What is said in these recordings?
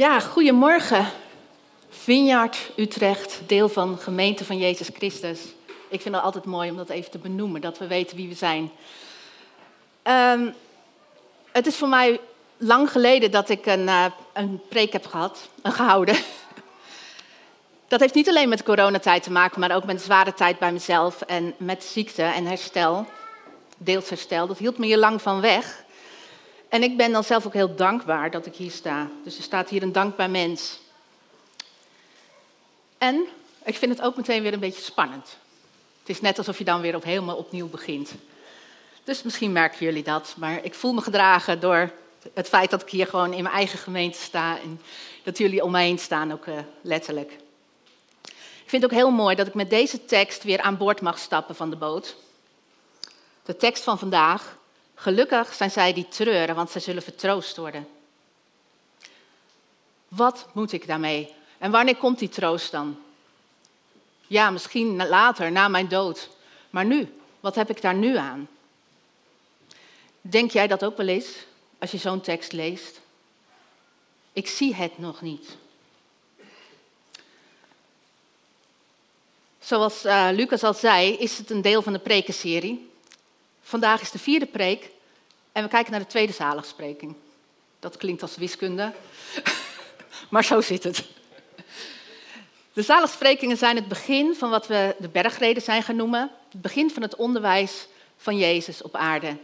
Ja, goedemorgen. Vineyard Utrecht, deel van Gemeente van Jezus Christus. Ik vind het altijd mooi om dat even te benoemen, dat we weten wie we zijn. Um, het is voor mij lang geleden dat ik een, uh, een preek heb gehad, een gehouden. Dat heeft niet alleen met coronatijd te maken, maar ook met zware tijd bij mezelf en met ziekte en herstel, deels herstel. Dat hield me hier lang van weg. En ik ben dan zelf ook heel dankbaar dat ik hier sta. Dus er staat hier een dankbaar mens. En ik vind het ook meteen weer een beetje spannend. Het is net alsof je dan weer op helemaal opnieuw begint. Dus misschien merken jullie dat. Maar ik voel me gedragen door het feit dat ik hier gewoon in mijn eigen gemeente sta. En dat jullie om mij heen staan, ook uh, letterlijk. Ik vind het ook heel mooi dat ik met deze tekst weer aan boord mag stappen van de boot. De tekst van vandaag Gelukkig zijn zij die treuren, want zij zullen vertroost worden. Wat moet ik daarmee? En wanneer komt die troost dan? Ja, misschien later, na mijn dood. Maar nu, wat heb ik daar nu aan? Denk jij dat ook wel eens, als je zo'n tekst leest? Ik zie het nog niet. Zoals uh, Lucas al zei, is het een deel van de prekenserie. Vandaag is de vierde preek en we kijken naar de tweede zaligspreking. Dat klinkt als wiskunde, maar zo zit het. De zaligsprekingen zijn het begin van wat we de bergreden zijn gaan noemen. Het begin van het onderwijs van Jezus op aarde.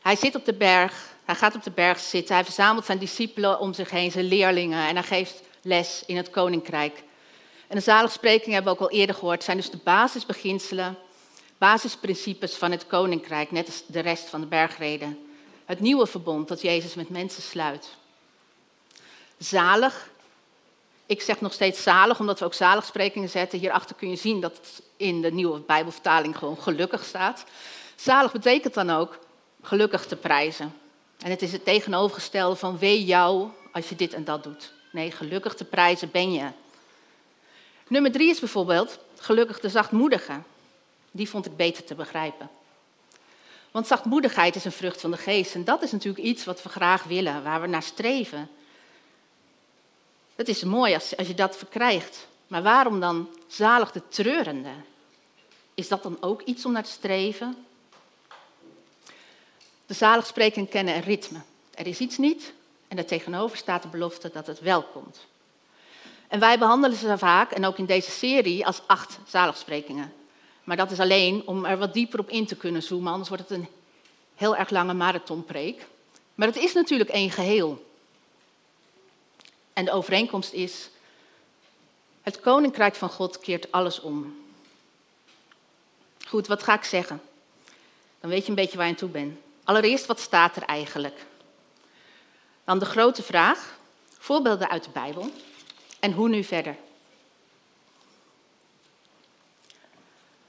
Hij zit op de berg, hij gaat op de berg zitten, hij verzamelt zijn discipelen om zich heen, zijn leerlingen, en hij geeft les in het koninkrijk. En de zaligsprekingen hebben we ook al eerder gehoord, zijn dus de basisbeginselen, basisprincipes van het koninkrijk, net als de rest van de bergreden. Het nieuwe verbond dat Jezus met mensen sluit. Zalig. Ik zeg nog steeds zalig, omdat we ook zaligsprekingen zetten. Hierachter kun je zien dat het in de nieuwe Bijbelvertaling gewoon gelukkig staat. Zalig betekent dan ook gelukkig te prijzen. En het is het tegenovergestelde van wee jou als je dit en dat doet. Nee, gelukkig te prijzen ben je. Nummer drie is bijvoorbeeld gelukkig de zachtmoedige. Die vond ik beter te begrijpen. Want zachtmoedigheid is een vrucht van de geest. En dat is natuurlijk iets wat we graag willen, waar we naar streven. Het is mooi als, als je dat verkrijgt. Maar waarom dan zalig de treurende? Is dat dan ook iets om naar te streven? De zaligsprekingen kennen een ritme. Er is iets niet en er tegenover staat de belofte dat het wel komt. En wij behandelen ze vaak, en ook in deze serie, als acht zaligsprekingen. Maar dat is alleen om er wat dieper op in te kunnen zoomen, anders wordt het een heel erg lange marathonpreek. Maar het is natuurlijk één geheel. En de overeenkomst is, het koninkrijk van God keert alles om. Goed, wat ga ik zeggen? Dan weet je een beetje waar je aan toe bent. Allereerst, wat staat er eigenlijk? Dan de grote vraag, voorbeelden uit de Bijbel en hoe nu verder?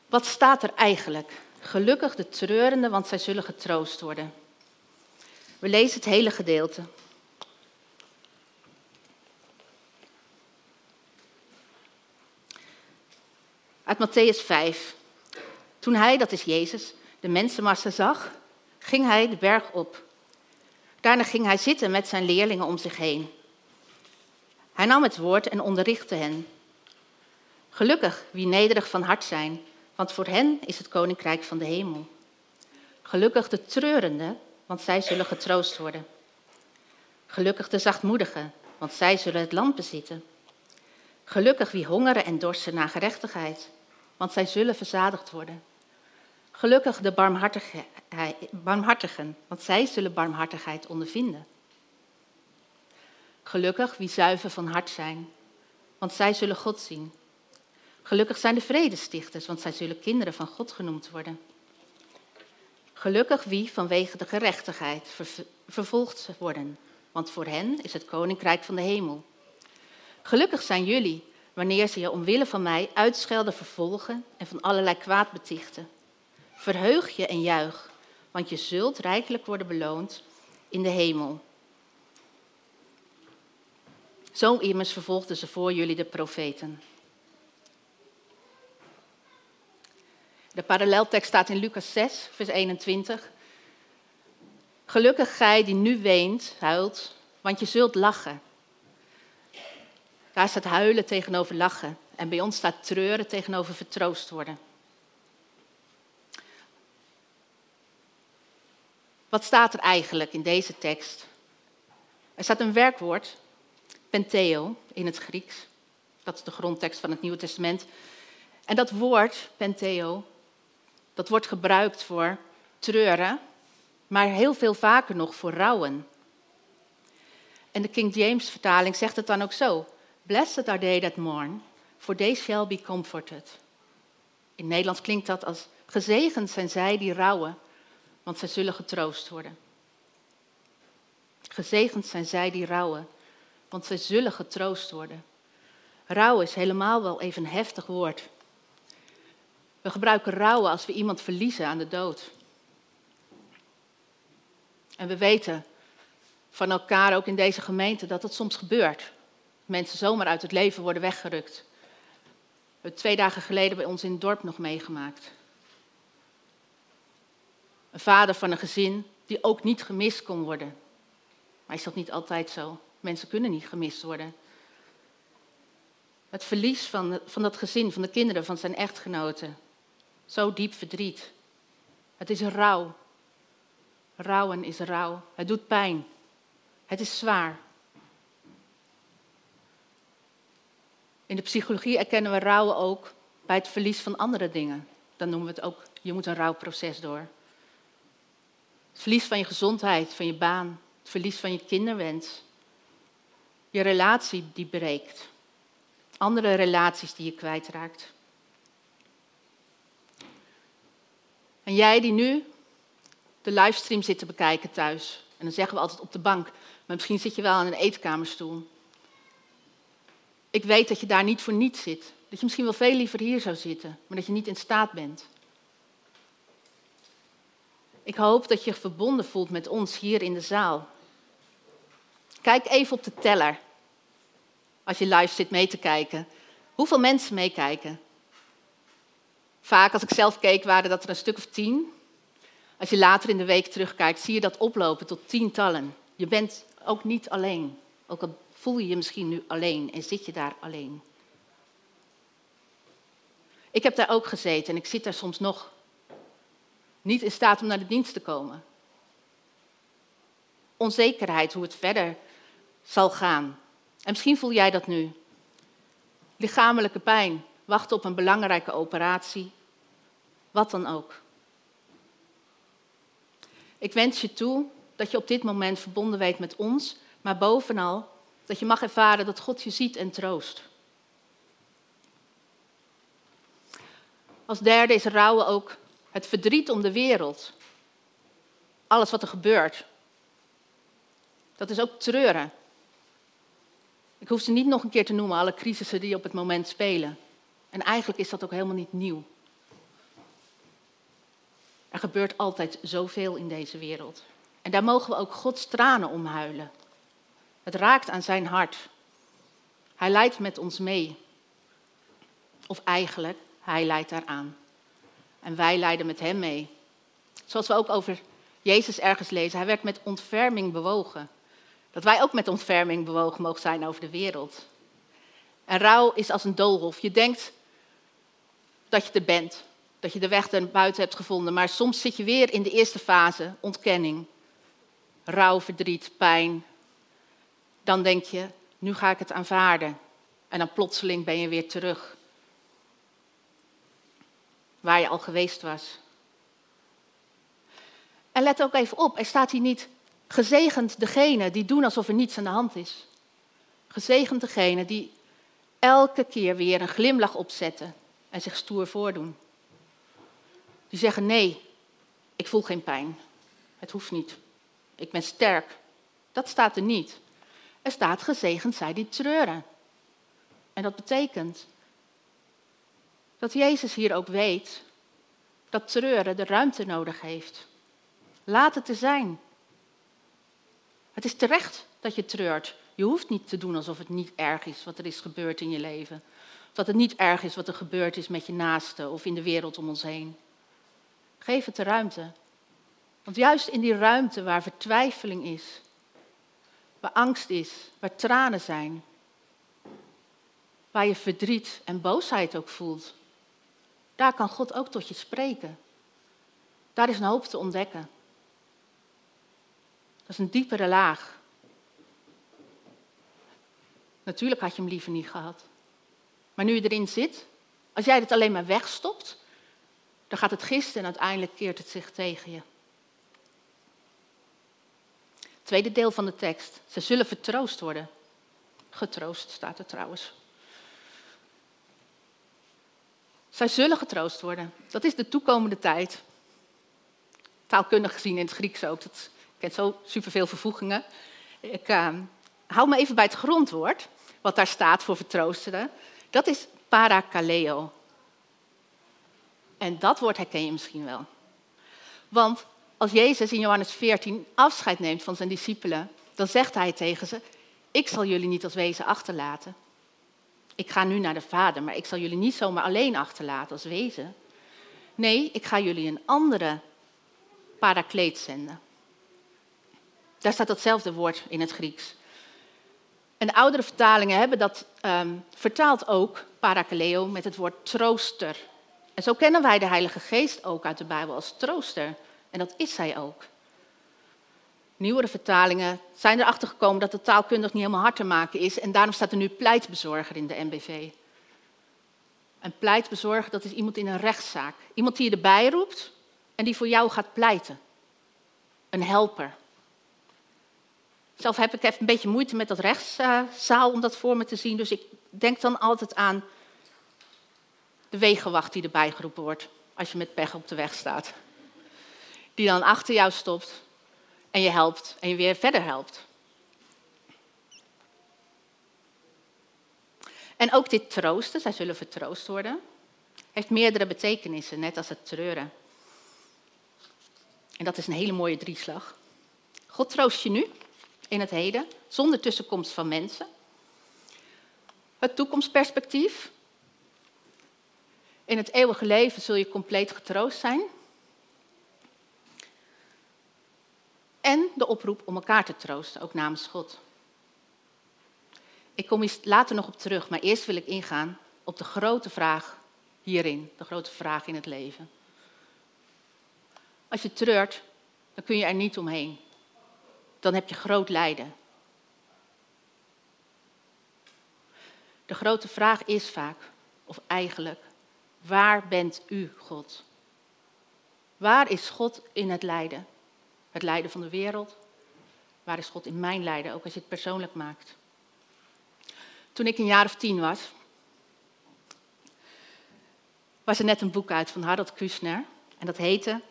Wat staat er eigenlijk? Gelukkig de treurende, want zij zullen getroost worden. We lezen het hele gedeelte. Uit Matthäus 5. Toen hij, dat is Jezus, de mensenmassa zag, ging hij de berg op. Daarna ging hij zitten met zijn leerlingen om zich heen. Hij nam het woord en onderrichtte hen. Gelukkig wie nederig van hart zijn, want voor hen is het koninkrijk van de hemel. Gelukkig de treurenden, want zij zullen getroost worden. Gelukkig de zachtmoedigen, want zij zullen het land bezitten. Gelukkig wie hongeren en dorsten naar gerechtigheid, want zij zullen verzadigd worden. Gelukkig de barmhartigen, want zij zullen barmhartigheid ondervinden. Gelukkig wie zuiver van hart zijn, want zij zullen God zien. Gelukkig zijn de vredestichters, want zij zullen kinderen van God genoemd worden. Gelukkig wie vanwege de gerechtigheid vervolgd worden, want voor hen is het koninkrijk van de hemel. Gelukkig zijn jullie wanneer ze je omwille van mij uitschelden, vervolgen en van allerlei kwaad betichten. Verheug je en juich, want je zult rijkelijk worden beloond in de hemel. Zo immers vervolgden ze voor jullie de profeten. De paralleltekst staat in Lucas 6, vers 21. Gelukkig gij die nu weent, huilt, want je zult lachen. Daar staat huilen tegenover lachen. En bij ons staat treuren tegenover vertroost worden. Wat staat er eigenlijk in deze tekst? Er staat een werkwoord, penteo, in het Grieks. Dat is de grondtekst van het Nieuwe Testament. En dat woord, penteo, dat wordt gebruikt voor treuren, maar heel veel vaker nog voor rouwen. En de King James vertaling zegt het dan ook zo. Blessed are they that mourn, for they shall be comforted. In Nederlands klinkt dat als gezegend zijn zij die rouwen, want zij zullen getroost worden. Gezegend zijn zij die rouwen, want zij zullen getroost worden. Rouw is helemaal wel even een heftig woord. We gebruiken rouwen als we iemand verliezen aan de dood. En we weten van elkaar, ook in deze gemeente, dat het soms gebeurt. Mensen zomaar uit het leven worden weggerukt. We hebben twee dagen geleden bij ons in het dorp nog meegemaakt. Een vader van een gezin die ook niet gemist kon worden. Maar is dat niet altijd zo? Mensen kunnen niet gemist worden. Het verlies van, van dat gezin, van de kinderen, van zijn echtgenoten. Zo diep verdriet. Het is rouw. Rouwen is rouw. Het doet pijn. Het is zwaar. In de psychologie erkennen we rouwen ook bij het verlies van andere dingen. Dan noemen we het ook, je moet een rouwproces door. Het verlies van je gezondheid, van je baan, het verlies van je kinderwens, je relatie die breekt, andere relaties die je kwijtraakt. En jij die nu de livestream zit te bekijken thuis, en dan zeggen we altijd op de bank, maar misschien zit je wel aan een eetkamerstoel. Ik weet dat je daar niet voor niets zit. Dat je misschien wel veel liever hier zou zitten, maar dat je niet in staat bent. Ik hoop dat je je verbonden voelt met ons hier in de zaal. Kijk even op de teller. Als je live zit mee te kijken. Hoeveel mensen meekijken? Vaak als ik zelf keek waren dat er een stuk of tien. Als je later in de week terugkijkt zie je dat oplopen tot tientallen. Je bent ook niet alleen. Ook al voel je je misschien nu alleen en zit je daar alleen. Ik heb daar ook gezeten en ik zit daar soms nog niet in staat om naar de dienst te komen. Onzekerheid hoe het verder zal gaan. En misschien voel jij dat nu. Lichamelijke pijn, wachten op een belangrijke operatie, wat dan ook. Ik wens je toe dat je op dit moment verbonden weet met ons, maar bovenal dat je mag ervaren dat God je ziet en troost. Als derde is rouwen ook het verdriet om de wereld. Alles wat er gebeurt. Dat is ook treuren. Ik hoef ze niet nog een keer te noemen, alle crisissen die op het moment spelen. En eigenlijk is dat ook helemaal niet nieuw. Er gebeurt altijd zoveel in deze wereld. En daar mogen we ook Gods tranen om huilen. Het raakt aan zijn hart. Hij leidt met ons mee. Of eigenlijk, hij leidt daaraan. En wij leiden met hem mee. Zoals we ook over Jezus ergens lezen. Hij werd met ontferming bewogen. Dat wij ook met ontferming bewogen mogen zijn over de wereld. En rouw is als een doolhof. Je denkt dat je er bent, dat je de weg er buiten hebt gevonden, maar soms zit je weer in de eerste fase, ontkenning. Rouw, verdriet, pijn. Dan denk je, nu ga ik het aanvaarden. En dan plotseling ben je weer terug waar je al geweest was. En let ook even op, er staat hier niet gezegend degene die doen alsof er niets aan de hand is. Gezegend degene die elke keer weer een glimlach opzetten en zich stoer voordoen. Die zeggen nee, ik voel geen pijn. Het hoeft niet. Ik ben sterk. Dat staat er niet. Er staat gezegend zij die treuren. En dat betekent dat Jezus hier ook weet dat treuren de ruimte nodig heeft. Laat het er zijn. Het is terecht dat je treurt. Je hoeft niet te doen alsof het niet erg is wat er is gebeurd in je leven. Of dat het niet erg is wat er gebeurd is met je naaste of in de wereld om ons heen. Geef het de ruimte. Want juist in die ruimte waar vertwijfeling is, waar angst is, waar tranen zijn, waar je verdriet en boosheid ook voelt, daar kan God ook tot je spreken. Daar is een hoop te ontdekken. Dat is een diepere laag. Natuurlijk had je hem liever niet gehad. Maar nu je erin zit, als jij het alleen maar wegstopt, dan gaat het gisten en uiteindelijk keert het zich tegen je. Tweede deel van de tekst. Ze zullen vertroost worden. Getroost staat er trouwens. Zij zullen getroost worden. Dat is de toekomende tijd. Taalkundig gezien in het Grieks ook. Dat kent zo superveel vervoegingen. Ik uh, hou me even bij het grondwoord, wat daar staat voor vertroosteren. Dat is parakaleo. En dat woord herken je misschien wel. Want als Jezus in Johannes 14 afscheid neemt van zijn discipelen, dan zegt hij tegen ze: Ik zal jullie niet als wezen achterlaten. Ik ga nu naar de Vader, maar ik zal jullie niet zomaar alleen achterlaten als wezen. Nee, ik ga jullie een andere parakleet zenden. Daar staat datzelfde woord in het Grieks. En oudere vertalingen hebben dat um, vertaald ook, parakaleo, met het woord trooster. En zo kennen wij de Heilige Geest ook uit de Bijbel als trooster. En dat is zij ook. Nieuwere vertalingen zijn erachter gekomen dat het taalkundig niet helemaal hard te maken is. En daarom staat er nu pleitbezorger in de MBV. Een pleitbezorger, dat is iemand in een rechtszaak. Iemand die je erbij roept en die voor jou gaat pleiten. Een helper. Zelf heb ik even een beetje moeite met dat rechtszaal om dat voor me te zien. Dus ik denk dan altijd aan de wegenwacht die erbij geroepen wordt als je met pech op de weg staat. Die dan achter jou stopt en je helpt en je weer verder helpt. En ook dit troosten, zij zullen vertroost worden, heeft meerdere betekenissen, net als het treuren. En dat is een hele mooie drieslag. God troost je nu, in het heden, zonder tussenkomst van mensen. Het toekomstperspectief. In het eeuwige leven zul je compleet getroost zijn. En de oproep om elkaar te troosten, ook namens God. Ik kom hier later nog op terug, maar eerst wil ik ingaan op de grote vraag hierin, de grote vraag in het leven. Als je treurt, dan kun je er niet omheen. Dan heb je groot lijden. De grote vraag is vaak, of eigenlijk, waar bent u, God? Waar is God in het lijden? Het lijden van de wereld? Waar is God in mijn lijden, ook als je het persoonlijk maakt? Toen ik een jaar of tien was, was er net een boek uit van Harold Kushner. En dat heette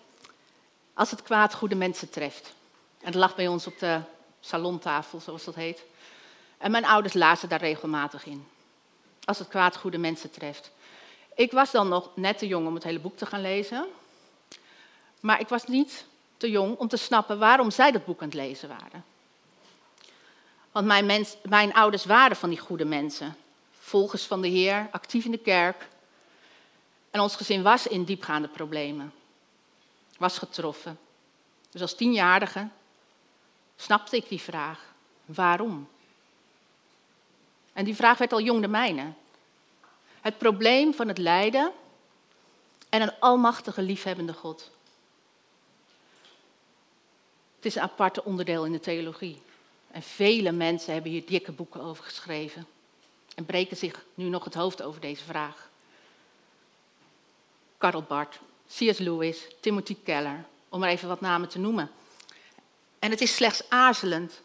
Als het kwaad goede mensen treft. En dat lag bij ons op de salontafel, zoals dat heet. En mijn ouders lazen daar regelmatig in. Als het kwaad goede mensen treft. Ik was dan nog net te jong om het hele boek te gaan lezen. Maar ik was niet te jong om te snappen waarom zij dat boek aan het lezen waren. Want mijn, mijn ouders waren van die goede mensen. Volgers van de Heer, actief in de kerk. En ons gezin was in diepgaande problemen. Was getroffen. Dus als tienjarige snapte ik die vraag. Waarom? En die vraag werd al jong de mijne. Het probleem van het lijden en een almachtige liefhebbende God. Het is een aparte onderdeel in de theologie. En vele mensen hebben hier dikke boeken over geschreven. En breken zich nu nog het hoofd over deze vraag. Karl Barth, C.S. Lewis, Timothy Keller, om maar even wat namen te noemen. En het is slechts aarzelend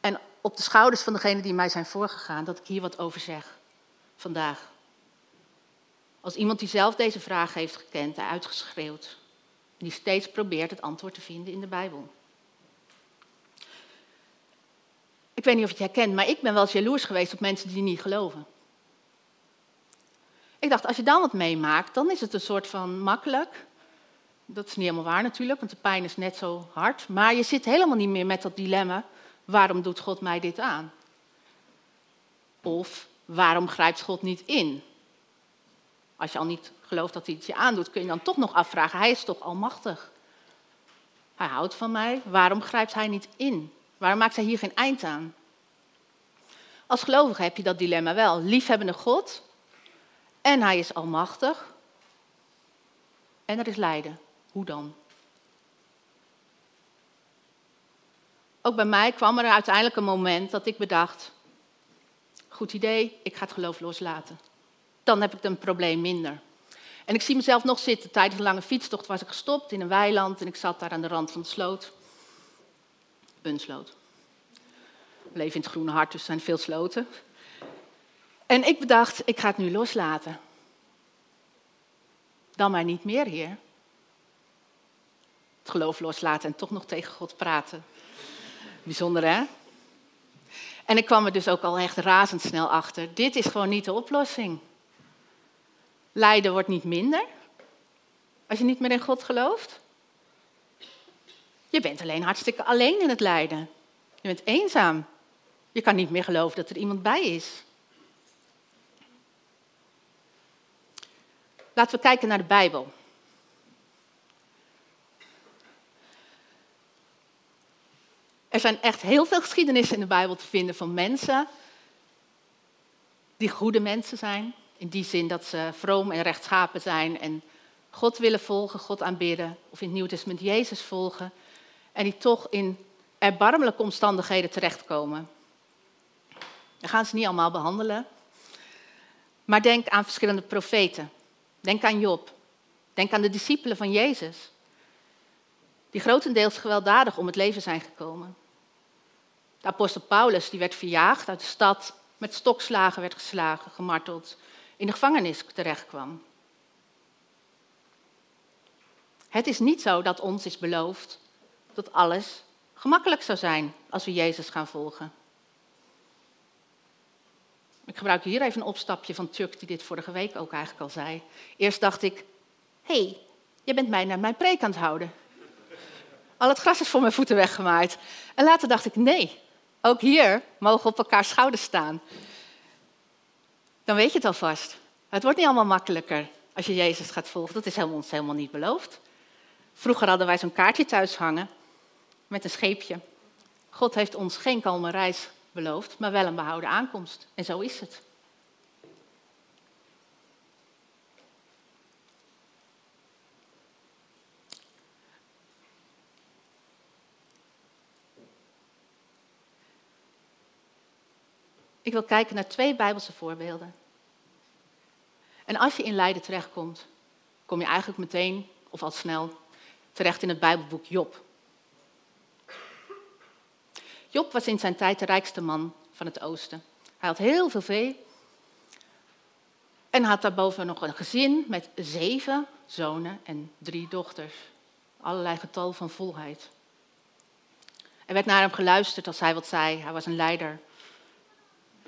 en op de schouders van degenen die mij zijn voorgegaan dat ik hier wat over zeg vandaag. Als iemand die zelf deze vraag heeft gekend en uitgeschreeuwd, die steeds probeert het antwoord te vinden in de Bijbel. Ik weet niet of je het herkent, maar ik ben wel eens jaloers geweest op mensen die niet geloven. Ik dacht, als je dan wat meemaakt, dan is het een soort van makkelijk. Dat is niet helemaal waar natuurlijk, want de pijn is net zo hard. Maar je zit helemaal niet meer met dat dilemma, waarom doet God mij dit aan? Of waarom grijpt God niet in? Als je al niet gelooft dat hij het je aandoet, kun je dan toch nog afvragen, hij is toch almachtig? Hij houdt van mij. Waarom grijpt hij niet in? Waarom maakt hij hier geen eind aan? Als gelovige heb je dat dilemma wel. Liefhebbende God en hij is almachtig. En er is lijden. Hoe dan? Ook bij mij kwam er uiteindelijk een moment dat ik bedacht: goed idee, ik ga het geloof loslaten. Dan heb ik een probleem minder. En ik zie mezelf nog zitten. Tijdens een lange fietstocht was ik gestopt in een weiland en ik zat daar aan de rand van de sloot. Een sloot. We leven in het Groene Hart, dus er zijn veel sloten. En ik bedacht, ik ga het nu loslaten. Dan maar niet meer, Heer. Het geloof loslaten en toch nog tegen God praten. Bijzonder, hè? En ik kwam er dus ook al echt razendsnel achter. Dit is gewoon niet de oplossing. Lijden wordt niet minder als je niet meer in God gelooft. Je bent alleen hartstikke alleen in het lijden. Je bent eenzaam. Je kan niet meer geloven dat er iemand bij is. Laten we kijken naar de Bijbel. Er zijn echt heel veel geschiedenissen in de Bijbel te vinden van mensen die goede mensen zijn. In die zin dat ze vroom en rechtschapen zijn en God willen volgen, God aanbidden. Of in het Nieuwe Testament Jezus volgen. En die toch in erbarmelijke omstandigheden terechtkomen. We gaan ze niet allemaal behandelen. Maar denk aan verschillende profeten. Denk aan Job. Denk aan de discipelen van Jezus. Die grotendeels gewelddadig om het leven zijn gekomen. De apostel Paulus die werd verjaagd uit de stad, met stokslagen werd geslagen, gemarteld, in de gevangenis terechtkwam. Het is niet zo dat ons is beloofd dat alles gemakkelijk zou zijn als we Jezus gaan volgen. Ik gebruik hier even een opstapje van Chuck, die dit vorige week ook eigenlijk al zei. Eerst dacht ik, hé, hey, je bent mij naar mijn preek aan het houden. Al het gras is voor mijn voeten weggemaaid. En later dacht ik, nee, ook hier mogen we op elkaar schouders staan. Dan weet je het alvast. Het wordt niet allemaal makkelijker als je Jezus gaat volgen. Dat is ons helemaal niet beloofd. Vroeger hadden wij zo'n kaartje thuis hangen met een scheepje. God heeft ons geen kalme reis beloofd, maar wel een behouden aankomst. En zo is het. Ik wil kijken naar twee Bijbelse voorbeelden. En als je in lijden terechtkomt, kom je eigenlijk meteen, of al snel, terecht in het Bijbelboek Job. Job was in zijn tijd de rijkste man van het oosten. Hij had heel veel vee. En had daarboven nog een gezin met zeven zonen en drie dochters. Allerlei getal van volheid. Er werd naar hem geluisterd als hij wat zei. Hij was een leider.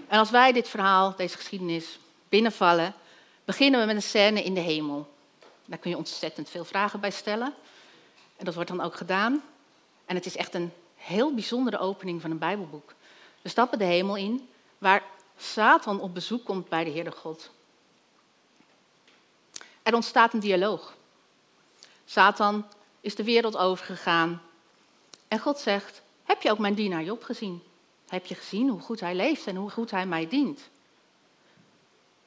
En als wij dit verhaal, deze geschiedenis, binnenvallen, beginnen we met een scène in de hemel. Daar kun je ontzettend veel vragen bij stellen. En dat wordt dan ook gedaan. En het is echt een heel bijzondere opening van een Bijbelboek. We stappen de hemel in, waar Satan op bezoek komt bij de Heerde God. Er ontstaat een dialoog. Satan is de wereld overgegaan. En God zegt: Heb je ook mijn dienaar Job gezien? Heb je gezien hoe goed hij leeft en hoe goed hij mij dient?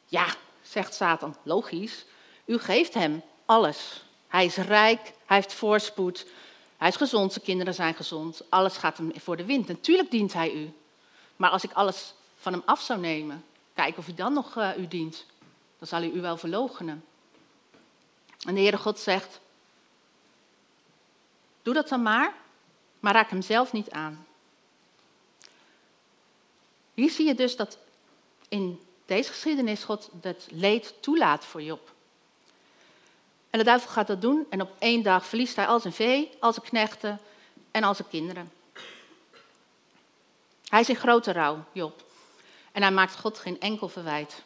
Ja, zegt Satan, logisch. U geeft hem alles. Hij is rijk, hij heeft voorspoed, hij is gezond, zijn kinderen zijn gezond, alles gaat hem voor de wind. Natuurlijk dient hij u. Maar als ik alles van hem af zou nemen, kijk of hij dan nog uh, u dient. Dan zal hij u wel verloochenen. En de Heere God zegt, doe dat dan maar, maar raak hem zelf niet aan. Hier zie je dus dat in deze geschiedenis God het leed toelaat voor Job. En de duivel gaat dat doen en op één dag verliest hij al zijn vee, al zijn knechten en al zijn kinderen. Hij is in grote rouw, Job. En hij maakt God geen enkel verwijt.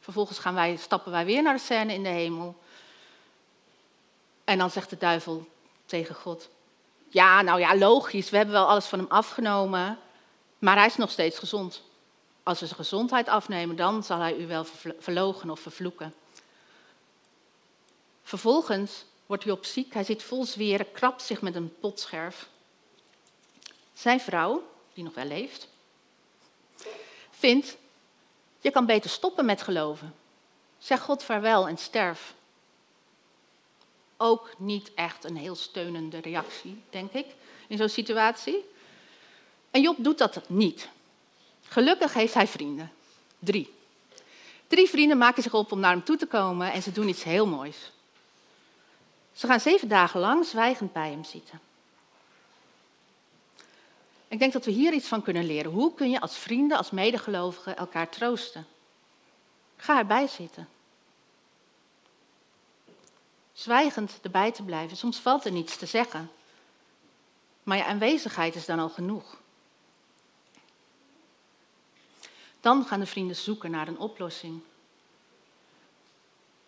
Vervolgens gaan wij, stappen wij weer naar de scène in de hemel. En dan zegt de duivel tegen God: Ja, nou ja, logisch, we hebben wel alles van hem afgenomen, maar hij is nog steeds gezond. Als we zijn gezondheid afnemen, dan zal hij u wel verlogen of vervloeken. Vervolgens wordt Job ziek. Hij zit vol zweren, krabt zich met een potscherf. Zijn vrouw, die nog wel leeft, vindt, je kan beter stoppen met geloven. Zeg God vaarwel en sterf. Ook niet echt een heel steunende reactie, denk ik, in zo'n situatie. En Job doet dat niet. Gelukkig heeft hij vrienden. Drie. Drie vrienden maken zich op om naar hem toe te komen en ze doen iets heel moois. Ze gaan zeven dagen lang zwijgend bij hem zitten. Ik denk dat we hier iets van kunnen leren. Hoe kun je als vrienden, als medegelovigen elkaar troosten? Ga erbij zitten. Zwijgend erbij te blijven. Soms valt er niets te zeggen. Maar je aanwezigheid is dan al genoeg. Dan gaan de vrienden zoeken naar een oplossing.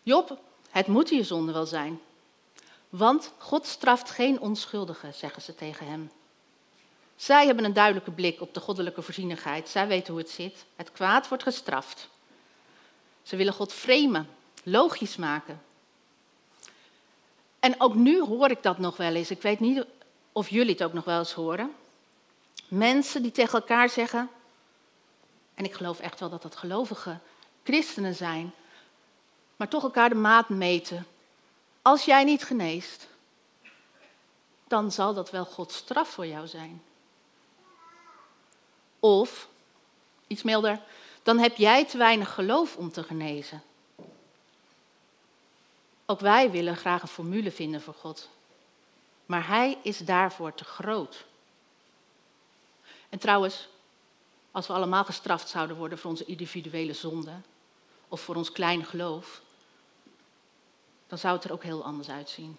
Job, het moet je zonde wel zijn. Want God straft geen onschuldigen, zeggen ze tegen hem. Zij hebben een duidelijke blik op de goddelijke voorzienigheid. Zij weten hoe het zit. Het kwaad wordt gestraft. Ze willen God framen, logisch maken. En ook nu hoor ik dat nog wel eens. Ik weet niet of jullie het ook nog wel eens horen. Mensen die tegen elkaar zeggen, en ik geloof echt wel dat dat gelovige christenen zijn, maar toch elkaar de maat meten. Als jij niet geneest, dan zal dat wel Gods straf voor jou zijn. Of, iets milder, dan heb jij te weinig geloof om te genezen. Ook wij willen graag een formule vinden voor God. Maar Hij is daarvoor te groot. En trouwens, als we allemaal gestraft zouden worden voor onze individuele zonde of voor ons kleine geloof, dan zou het er ook heel anders uitzien.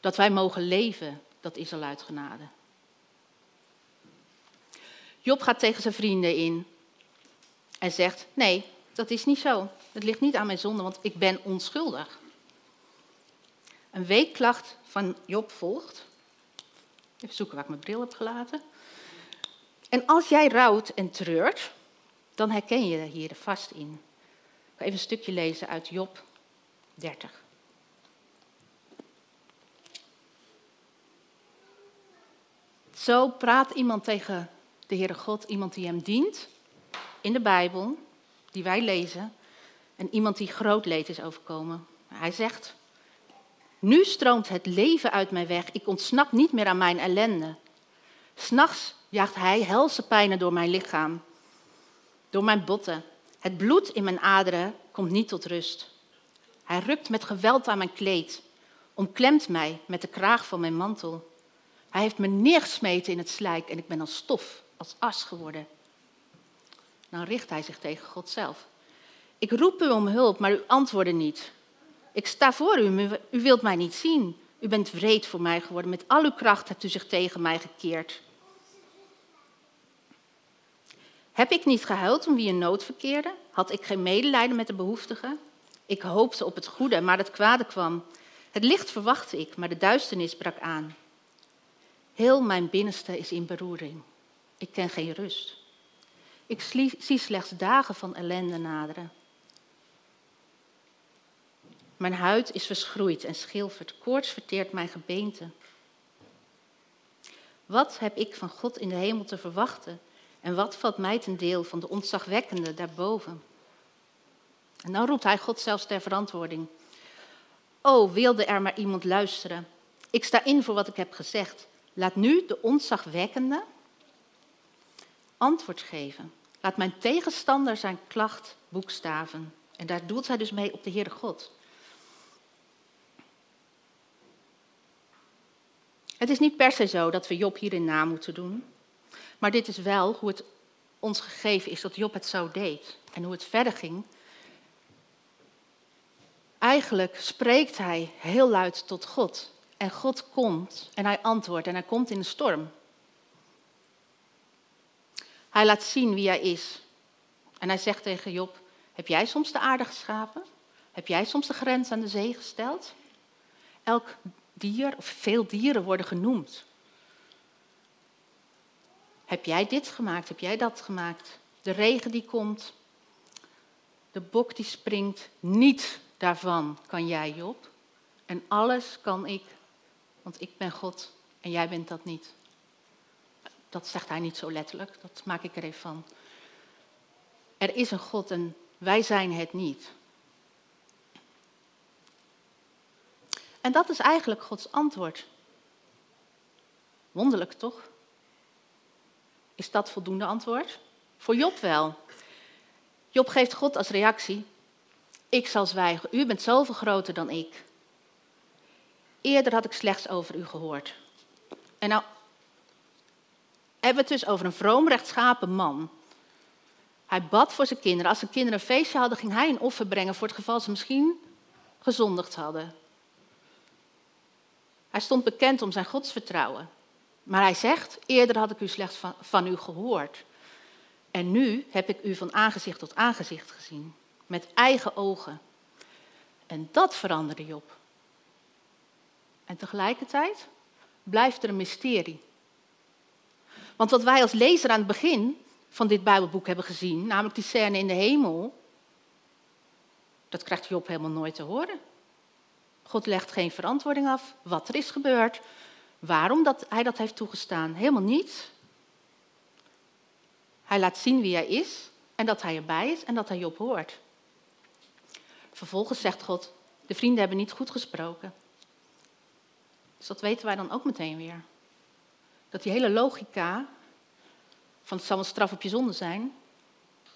Dat wij mogen leven, dat is al uit genade. Job gaat tegen zijn vrienden in en zegt: Nee, dat is niet zo. Het ligt niet aan mijn zonde, want ik ben onschuldig. Een weekklacht van Job volgt. Even zoeken waar ik mijn bril heb gelaten. En als jij rouwt en treurt, dan herken je hier vast in. Ik ga even een stukje lezen uit Job 30. Zo praat iemand tegen de Heere God, iemand die hem dient in de Bijbel, die wij lezen, en iemand die groot leed is overkomen. Hij zegt, nu stroomt het leven uit mij weg, ik ontsnap niet meer aan mijn ellende. S'nachts jaagt hij helse pijnen door mijn lichaam, door mijn botten. Het bloed in mijn aderen komt niet tot rust. Hij rukt met geweld aan mijn kleed, omklemt mij met de kraag van mijn mantel. Hij heeft me neergesmeten in het slijk en ik ben als stof als as geworden. Dan richt hij zich tegen God zelf. Ik roep u om hulp, maar u antwoordde niet. Ik sta voor u, u wilt mij niet zien. U bent wreed voor mij geworden. Met al uw kracht hebt u zich tegen mij gekeerd. Heb ik niet gehuild om wie in nood verkeerde? Had ik geen medelijden met de behoeftigen? Ik hoopte op het goede, maar het kwade kwam. Het licht verwachtte ik, maar de duisternis brak aan. Heel mijn binnenste is in beroering. Ik ken geen rust. Ik zie slechts dagen van ellende naderen. Mijn huid is verschroeid en schilferd. Koorts verteert mijn gebeente. Wat heb ik van God in de hemel te verwachten? En wat valt mij ten deel van de ontzagwekkende daarboven? En dan roept hij God zelfs ter verantwoording. O, wilde er maar iemand luisteren. Ik sta in voor wat ik heb gezegd. Laat nu de ontzagwekkende antwoord geven. Laat mijn tegenstander zijn klacht boekstaven. En daar doelt hij dus mee op de Heere God. Het is niet per se zo dat we Job hierin na moeten doen. Maar dit is wel hoe het ons gegeven is dat Job het zo deed. En hoe het verder ging. Eigenlijk spreekt hij heel luid tot God. En God komt en hij antwoordt en hij komt in een storm. Hij laat zien wie hij is. En hij zegt tegen Job: Heb jij soms de aarde geschapen? Heb jij soms de grens aan de zee gesteld? Elk dier, of veel dieren worden genoemd. Heb jij dit gemaakt? Heb jij dat gemaakt? De regen die komt, de bok die springt, niet daarvan kan jij, Job. En alles kan ik, want ik ben God en jij bent dat niet. Dat zegt hij niet zo letterlijk, dat maak ik er even van. Er is een God en wij zijn het niet. En dat is eigenlijk Gods antwoord. Wonderlijk toch? Is dat voldoende antwoord? Voor Job wel. Job geeft God als reactie: Ik zal zwijgen, u bent zoveel groter dan ik. Eerder had ik slechts over u gehoord. En nou hebben we het dus over een vroom, rechtschapen man. Hij bad voor zijn kinderen. Als zijn kinderen een feestje hadden, ging hij een offer brengen voor het geval ze misschien gezondigd hadden. Hij stond bekend om zijn godsvertrouwen. Maar hij zegt, eerder had ik u slechts van, van u gehoord. En nu heb ik u van aangezicht tot aangezicht gezien. Met eigen ogen. En dat veranderde Job. En tegelijkertijd blijft er een mysterie. Want wat wij als lezer aan het begin van dit Bijbelboek hebben gezien, namelijk die scène in de hemel, dat krijgt Job helemaal nooit te horen. God legt geen verantwoording af wat er is gebeurd, waarom dat hij dat heeft toegestaan. Helemaal niets. Hij laat zien wie hij is en dat hij erbij is en dat hij Job hoort. Vervolgens zegt God, de vrienden hebben niet goed gesproken. Dus dat weten wij dan ook meteen weer. Dat die hele logica van het zal een straf op je zonde zijn,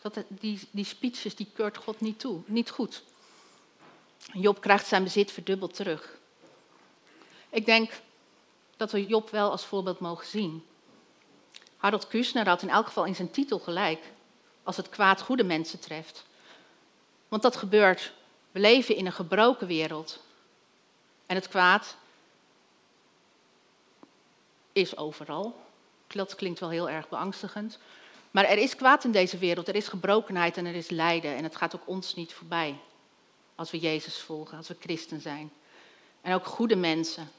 dat die, die speeches die keurt God niet toe, niet goed. Job krijgt zijn bezit verdubbeld terug. Ik denk dat we Job wel als voorbeeld mogen zien. Harold Kushner had in elk geval in zijn titel gelijk, als het kwaad goede mensen treft. Want dat gebeurt. We leven in een gebroken wereld. En het kwaad is overal. Dat klinkt wel heel erg beangstigend. Maar er is kwaad in deze wereld, er is gebrokenheid en er is lijden. En het gaat ook ons niet voorbij. Als we Jezus volgen, als we christen zijn. En ook goede mensen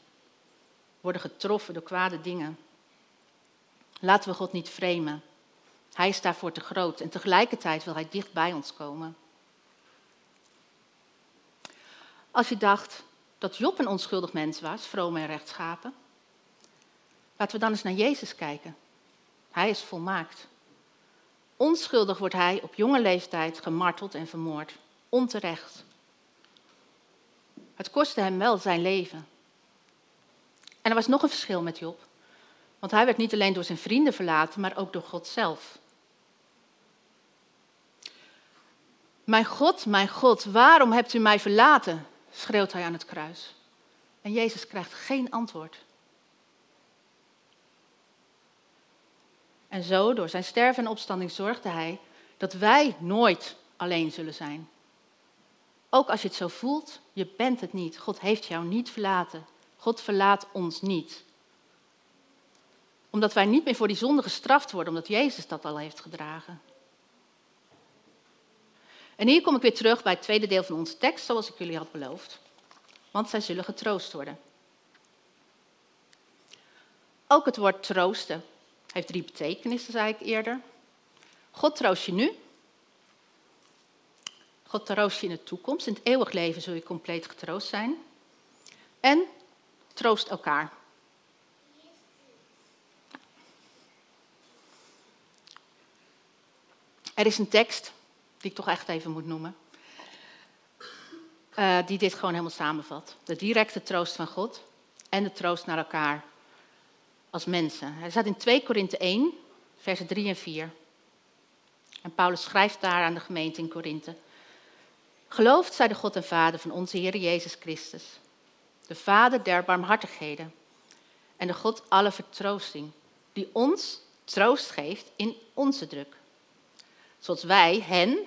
worden getroffen door kwade dingen. Laten we God niet vremen. Hij is daarvoor te groot en tegelijkertijd wil hij dicht bij ons komen. Als je dacht dat Job een onschuldig mens was, vroom en rechtschapen, laten we dan eens naar Jezus kijken. Hij is volmaakt. Onschuldig wordt hij op jonge leeftijd gemarteld en vermoord. Onterecht. Het kostte hem wel zijn leven. Er was nog een verschil met Job. Want hij werd niet alleen door zijn vrienden verlaten, maar ook door God zelf. Mijn God, mijn God, waarom hebt u mij verlaten? schreeuwt hij aan het kruis. En Jezus krijgt geen antwoord. En zo, door zijn sterven en opstanding, zorgde hij dat wij nooit alleen zullen zijn. Ook als je het zo voelt, je bent het niet. God heeft jou niet verlaten. God verlaat ons niet. Omdat wij niet meer voor die zonde gestraft worden, omdat Jezus dat al heeft gedragen. En hier kom ik weer terug bij het tweede deel van onze tekst, zoals ik jullie had beloofd. Want zij zullen getroost worden. Ook het woord troosten heeft drie betekenissen, zei ik eerder. God troost je nu. God troost je in de toekomst. In het eeuwig leven zul je compleet getroost zijn. En troost elkaar. Er is een tekst die ik toch echt even moet noemen. Uh, die dit gewoon helemaal samenvat. De directe troost van God en de troost naar elkaar als mensen. Hij staat in 2 Korinthe 1, versen 3 en 4. En Paulus schrijft daar aan de gemeente in Korinthe. Geloofd zij de God en Vader van onze Heer Jezus Christus, de Vader der barmhartigheden en de God alle vertroosting, die ons troost geeft in onze druk. Zoals wij hen,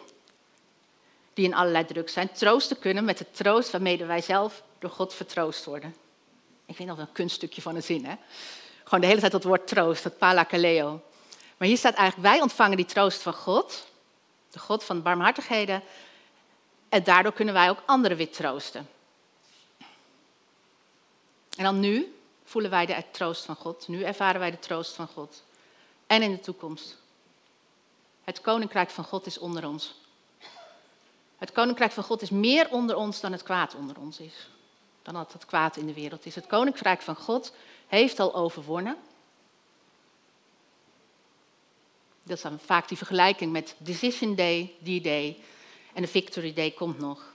die in allerlei druk zijn, troosten kunnen met de troost waarmee wij zelf door God vertroost worden. Ik vind dat een kunststukje van een zin, hè? Gewoon de hele tijd dat woord troost, dat palakaleo. Maar hier staat eigenlijk, wij ontvangen die troost van God, de God van barmhartigheden, en daardoor kunnen wij ook anderen weer troosten. En dan nu voelen wij de troost van God, nu ervaren wij de troost van God. En in de toekomst. Het koninkrijk van God is onder ons. Het koninkrijk van God is meer onder ons dan het kwaad onder ons is. Dan dat het kwaad in de wereld is. Het koninkrijk van God heeft al overwonnen. Dat is dan vaak die vergelijking met Decision Day, D-Day en de Victory Day komt nog.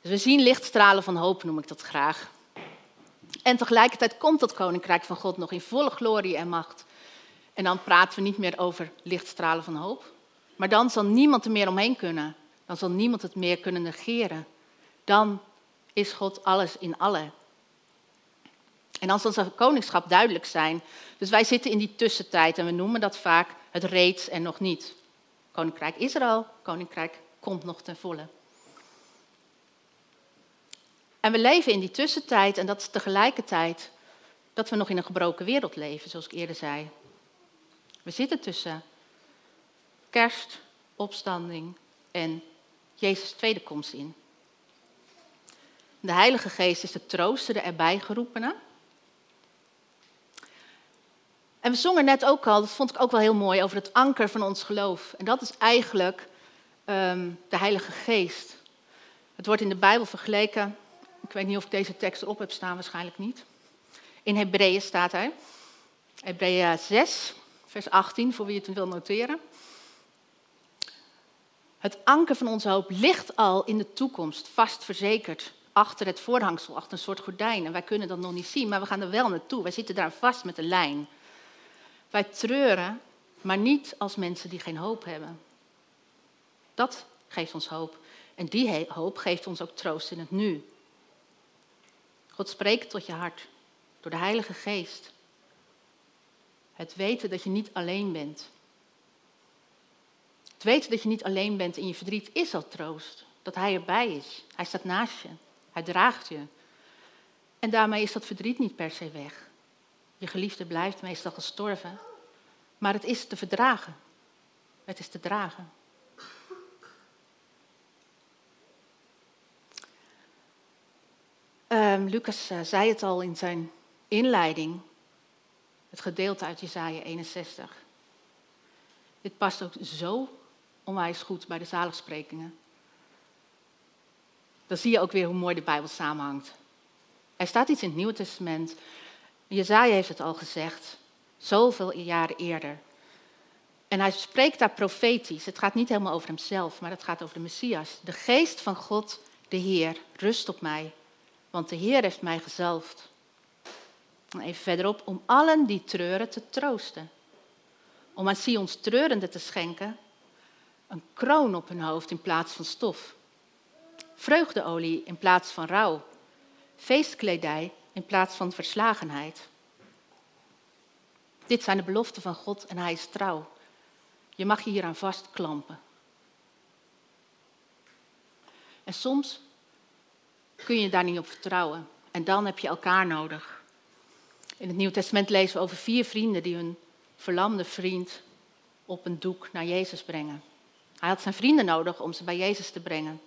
Dus we zien lichtstralen van hoop, noem ik dat graag. En tegelijkertijd komt dat koninkrijk van God nog in volle glorie en macht. En dan praten we niet meer over lichtstralen van hoop. Maar dan zal niemand er meer omheen kunnen. Dan zal niemand het meer kunnen negeren. Dan is God alles in alle. En dan zal zijn koningschap duidelijk zijn. Dus wij zitten in die tussentijd en we noemen dat vaak het reeds en nog niet. Koninkrijk is er al, koninkrijk komt nog ten volle. En we leven in die tussentijd en dat is tegelijkertijd dat we nog in een gebroken wereld leven, zoals ik eerder zei. We zitten tussen kerst, opstanding en Jezus' tweede komst in. De Heilige Geest is de trooster, erbij geroepene. En we zongen net ook al, dat vond ik ook wel heel mooi, over het anker van ons geloof. En dat is eigenlijk um, de Heilige Geest. Het wordt in de Bijbel vergeleken, ik weet niet of ik deze tekst erop heb staan, waarschijnlijk niet. In Hebreeën staat hij. Hebreeën 6, vers 18, voor wie het wil noteren. Het anker van onze hoop ligt al in de toekomst, vast verzekerd. Achter het voorhangsel, achter een soort gordijn. En wij kunnen dat nog niet zien, maar we gaan er wel naartoe. Wij zitten daar vast met een lijn. Wij treuren, maar niet als mensen die geen hoop hebben. Dat geeft ons hoop. En die hoop geeft ons ook troost in het nu. God spreekt tot je hart door de Heilige Geest. Het weten dat je niet alleen bent. Het weten dat je niet alleen bent in je verdriet is al troost. Dat Hij erbij is. Hij staat naast je. Hij draagt je. En daarmee is dat verdriet niet per se weg. Je geliefde blijft meestal gestorven. Maar het is te verdragen. Het is te dragen. Um, Lucas uh, zei het al in zijn inleiding. Het gedeelte uit Jesaja 61. Dit past ook zo onwijs goed bij de zaligsprekingen. Dan zie je ook weer hoe mooi de Bijbel samenhangt. Er staat iets in het Nieuwe Testament. Jezaja heeft het al gezegd, zoveel jaren eerder. En hij spreekt daar profetisch. Het gaat niet helemaal over hemzelf, maar het gaat over de Messias. De geest van God, de Heer, rust op mij, want de Heer heeft mij gezalfd. Even verderop, om allen die treuren te troosten. Om aan Sions treurende te schenken een kroon op hun hoofd in plaats van stof. Vreugdeolie in plaats van rouw. Feestkledij in plaats van verslagenheid. Dit zijn de beloften van God en Hij is trouw. Je mag je hieraan vastklampen. En soms kun je daar niet op vertrouwen. En dan heb je elkaar nodig. In het Nieuwe Testament lezen we over vier vrienden die hun verlamde vriend op een doek naar Jezus brengen. Hij had zijn vrienden nodig om ze bij Jezus te brengen.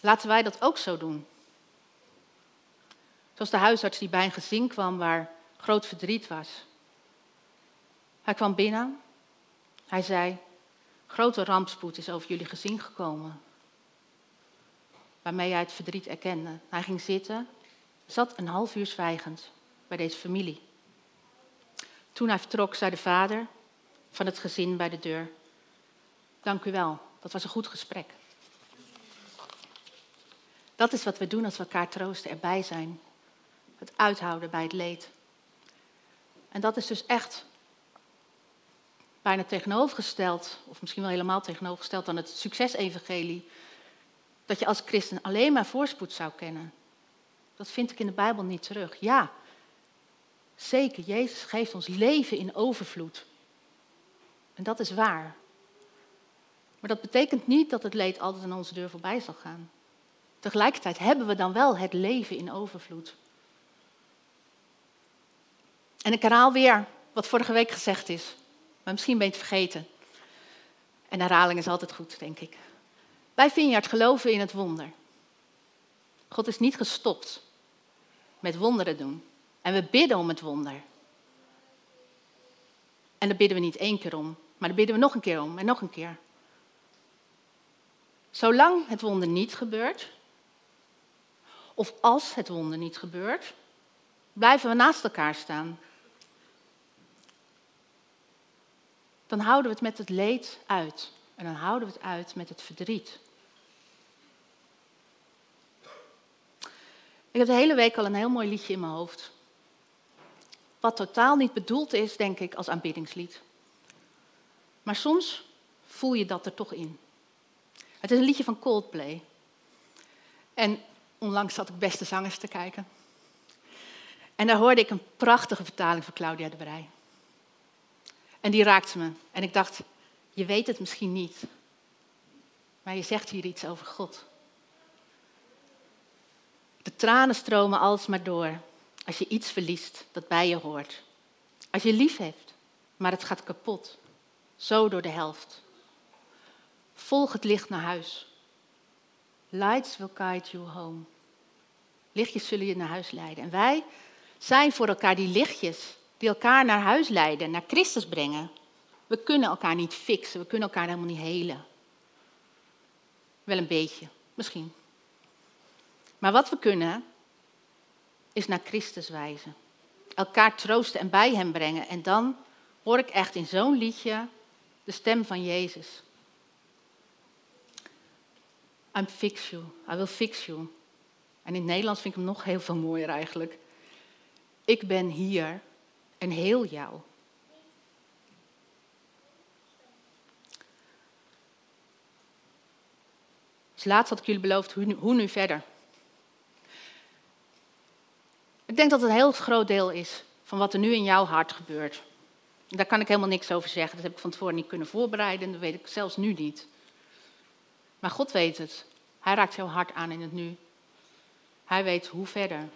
Laten wij dat ook zo doen. Zoals de huisarts die bij een gezin kwam waar groot verdriet was. Hij kwam binnen. Hij zei: Grote rampspoed is over jullie gezin gekomen. Waarmee hij het verdriet erkende. Hij ging zitten, zat een half uur zwijgend bij deze familie. Toen hij vertrok, zei de vader van het gezin bij de deur: Dank u wel, dat was een goed gesprek. Dat is wat we doen als we elkaar troosten, erbij zijn. Het uithouden bij het leed. En dat is dus echt bijna tegenovergesteld, of misschien wel helemaal tegenovergesteld aan het succesevangelie, dat je als christen alleen maar voorspoed zou kennen. Dat vind ik in de Bijbel niet terug. Ja, zeker, Jezus geeft ons leven in overvloed. En dat is waar. Maar dat betekent niet dat het leed altijd aan onze deur voorbij zal gaan. Tegelijkertijd hebben we dan wel het leven in overvloed. En ik herhaal weer wat vorige week gezegd is. Maar misschien ben je het vergeten. En herhaling is altijd goed, denk ik. Wij Vineyard geloven in het wonder. God is niet gestopt met wonderen doen. En we bidden om het wonder. En daar bidden we niet één keer om, maar daar bidden we nog een keer om en nog een keer. Zolang het wonder niet gebeurt, of als het wonder niet gebeurt, blijven we naast elkaar staan. Dan houden we het met het leed uit. En dan houden we het uit met het verdriet. Ik heb de hele week al een heel mooi liedje in mijn hoofd. Wat totaal niet bedoeld is, denk ik, als aanbiddingslied. Maar soms voel je dat er toch in. Het is een liedje van Coldplay. En onlangs zat ik beste zangers te kijken. En daar hoorde ik een prachtige vertaling van Claudia de Brij. En die raakte me. En ik dacht, je weet het misschien niet. Maar je zegt hier iets over God. Tranen stromen alsmaar door als je iets verliest dat bij je hoort. Als je lief hebt, maar het gaat kapot. Zo door de helft. Volg het licht naar huis. Lights will guide you home. Lichtjes zullen je naar huis leiden. En wij zijn voor elkaar die lichtjes die elkaar naar huis leiden, naar Christus brengen. We kunnen elkaar niet fixen, we kunnen elkaar helemaal niet helen. Wel een beetje, misschien. Maar wat we kunnen, is naar Christus wijzen. Elkaar troosten en bij Hem brengen. En dan hoor ik echt in zo'n liedje de stem van Jezus. I'm fix you, I will fix you. En in het Nederlands vind ik hem nog heel veel mooier eigenlijk. Ik ben hier en heel jou. Dus laatst had ik jullie beloofd, hoe nu, hoe nu verder? Ik denk dat het een heel groot deel is van wat er nu in jouw hart gebeurt. Daar kan ik helemaal niks over zeggen. Dat heb ik van tevoren niet kunnen voorbereiden en dat weet ik zelfs nu niet. Maar God weet het. Hij raakt jouw hart aan in het nu. Hij weet hoe verder.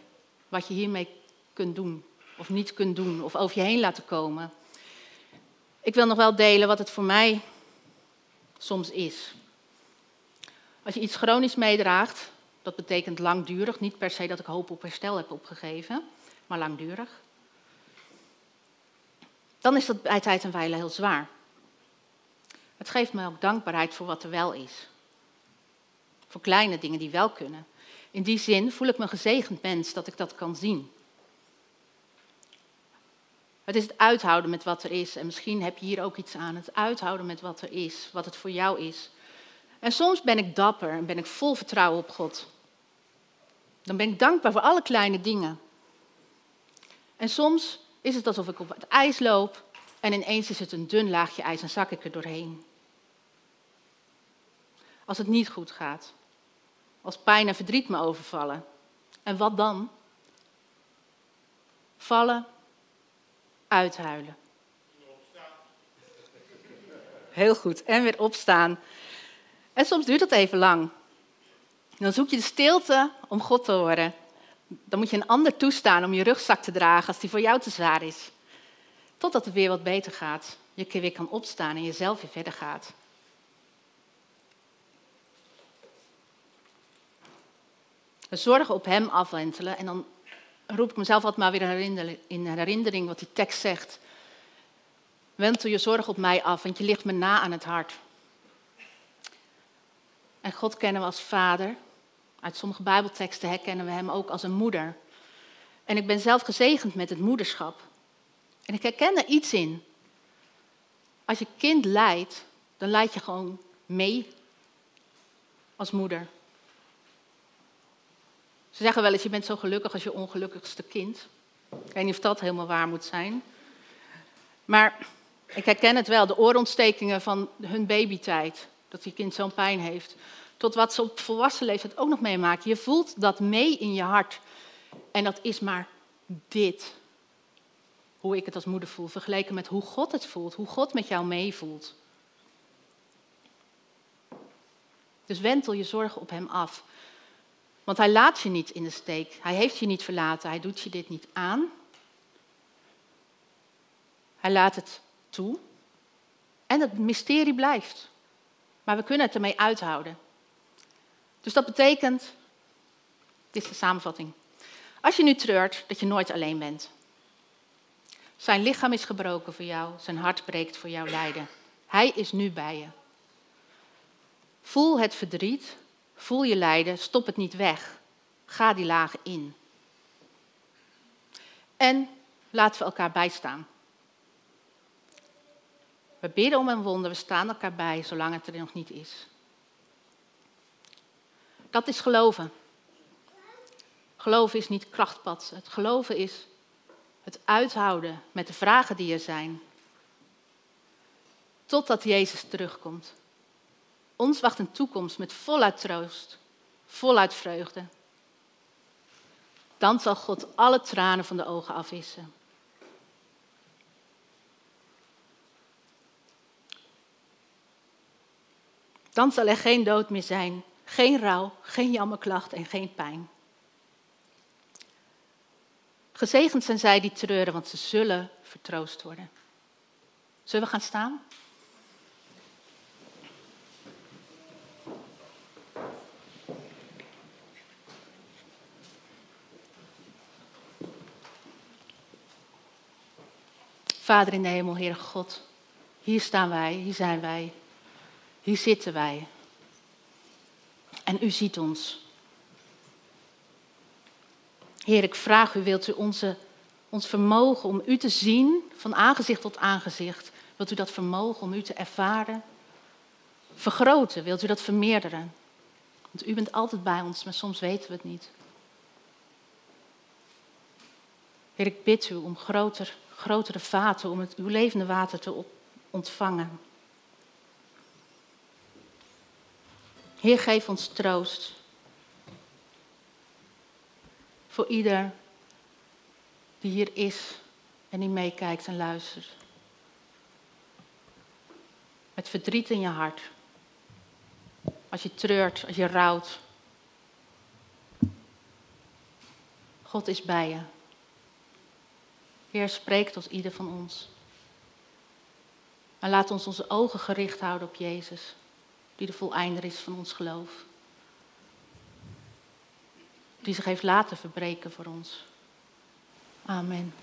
Wat je hiermee kunt doen of niet kunt doen of over je heen laten komen. Ik wil nog wel delen wat het voor mij soms is. Als je iets chronisch meedraagt, dat betekent langdurig, niet per se dat ik hoop op herstel heb opgegeven, maar langdurig. Dan is dat bij tijd en wijle heel zwaar. Het geeft me ook dankbaarheid voor wat er wel is. Voor kleine dingen die wel kunnen. In die zin voel ik me gezegend mens dat ik dat kan zien. Het is het uithouden met wat er is. En misschien heb je hier ook iets aan. Het uithouden met wat er is, wat het voor jou is. En soms ben ik dapper en ben ik vol vertrouwen op God. Dan ben ik dankbaar voor alle kleine dingen. En soms is het alsof ik op het ijs loop en ineens is het een dun laagje ijs en zak ik er doorheen. Als het niet goed gaat. Als pijn en verdriet me overvallen. En wat dan? Vallen, uithuilen. Heel goed. En weer opstaan. En soms duurt dat even lang. Dan zoek je de stilte om God te horen. Dan moet je een ander toestaan om je rugzak te dragen als die voor jou te zwaar is. Totdat het weer wat beter gaat. Je weer kan opstaan en jezelf weer verder gaat. We zorgen op hem afwentelen en dan roep ik mezelf altijd maar weer in herinnering wat die tekst zegt. Wentel je zorg op mij af, want je ligt me na aan het hart. En God kennen we als vader. Uit sommige Bijbelteksten herkennen we hem ook als een moeder. En ik ben zelf gezegend met het moederschap. En ik herken er iets in. Als je kind lijdt, dan leid je gewoon mee als moeder. Ze zeggen wel eens, je bent zo gelukkig als je ongelukkigste kind. Ik weet niet of dat helemaal waar moet zijn. Maar ik herken het wel, de oorontstekingen van hun babytijd. Dat die kind zo'n pijn heeft. Tot wat ze op volwassen leeftijd ook nog meemaken. Je voelt dat mee in je hart. En dat is maar dit. Hoe ik het als moeder voel, vergeleken met hoe God het voelt. Hoe God met jou meevoelt. Dus wentel je zorgen op hem af. Want hij laat je niet in de steek. Hij heeft je niet verlaten. Hij doet je dit niet aan. Hij laat het toe. En het mysterie blijft. Maar we kunnen het ermee uithouden. Dus dat betekent, dit is de samenvatting. Als je nu treurt, dat je nooit alleen bent. Zijn lichaam is gebroken voor jou, zijn hart breekt voor jouw lijden. Hij is nu bij je. Voel het verdriet, voel je lijden, stop het niet weg. Ga die lagen in. En laten we elkaar bijstaan. We bidden om een wonder, we staan elkaar bij zolang het er nog niet is. Dat is geloven. Geloven is niet krachtpad. Het geloven is het uithouden met de vragen die er zijn. Totdat Jezus terugkomt. Ons wacht een toekomst met voluit troost, voluit vreugde. Dan zal God alle tranen van de ogen afwissen. Dan zal er geen dood meer zijn, geen rouw, geen jammerklacht en geen pijn. Gezegend zijn zij die treuren, want ze zullen vertroost worden. Zullen we gaan staan? Vader in de hemel, Heere God, hier staan wij, hier zijn wij, hier zitten wij. En u ziet ons. Heer, ik vraag u, wilt u onze, ons vermogen om u te zien van aangezicht tot aangezicht, wilt u dat vermogen om u te ervaren vergroten? Wilt u dat vermeerderen? Want u bent altijd bij ons, maar soms weten we het niet. Heer, ik bid u om groter, grotere vaten, om het, uw levende water te ontvangen. Heer, geef ons troost. Voor ieder die hier is en die meekijkt en luistert. Met verdriet in je hart. Als je treurt, als je rouwt. God is bij je. Heer, spreek tot ieder van ons. Maar laat ons onze ogen gericht houden op Jezus, die de voleinder is van ons geloof. Die zich heeft laten verbreken voor ons. Amen.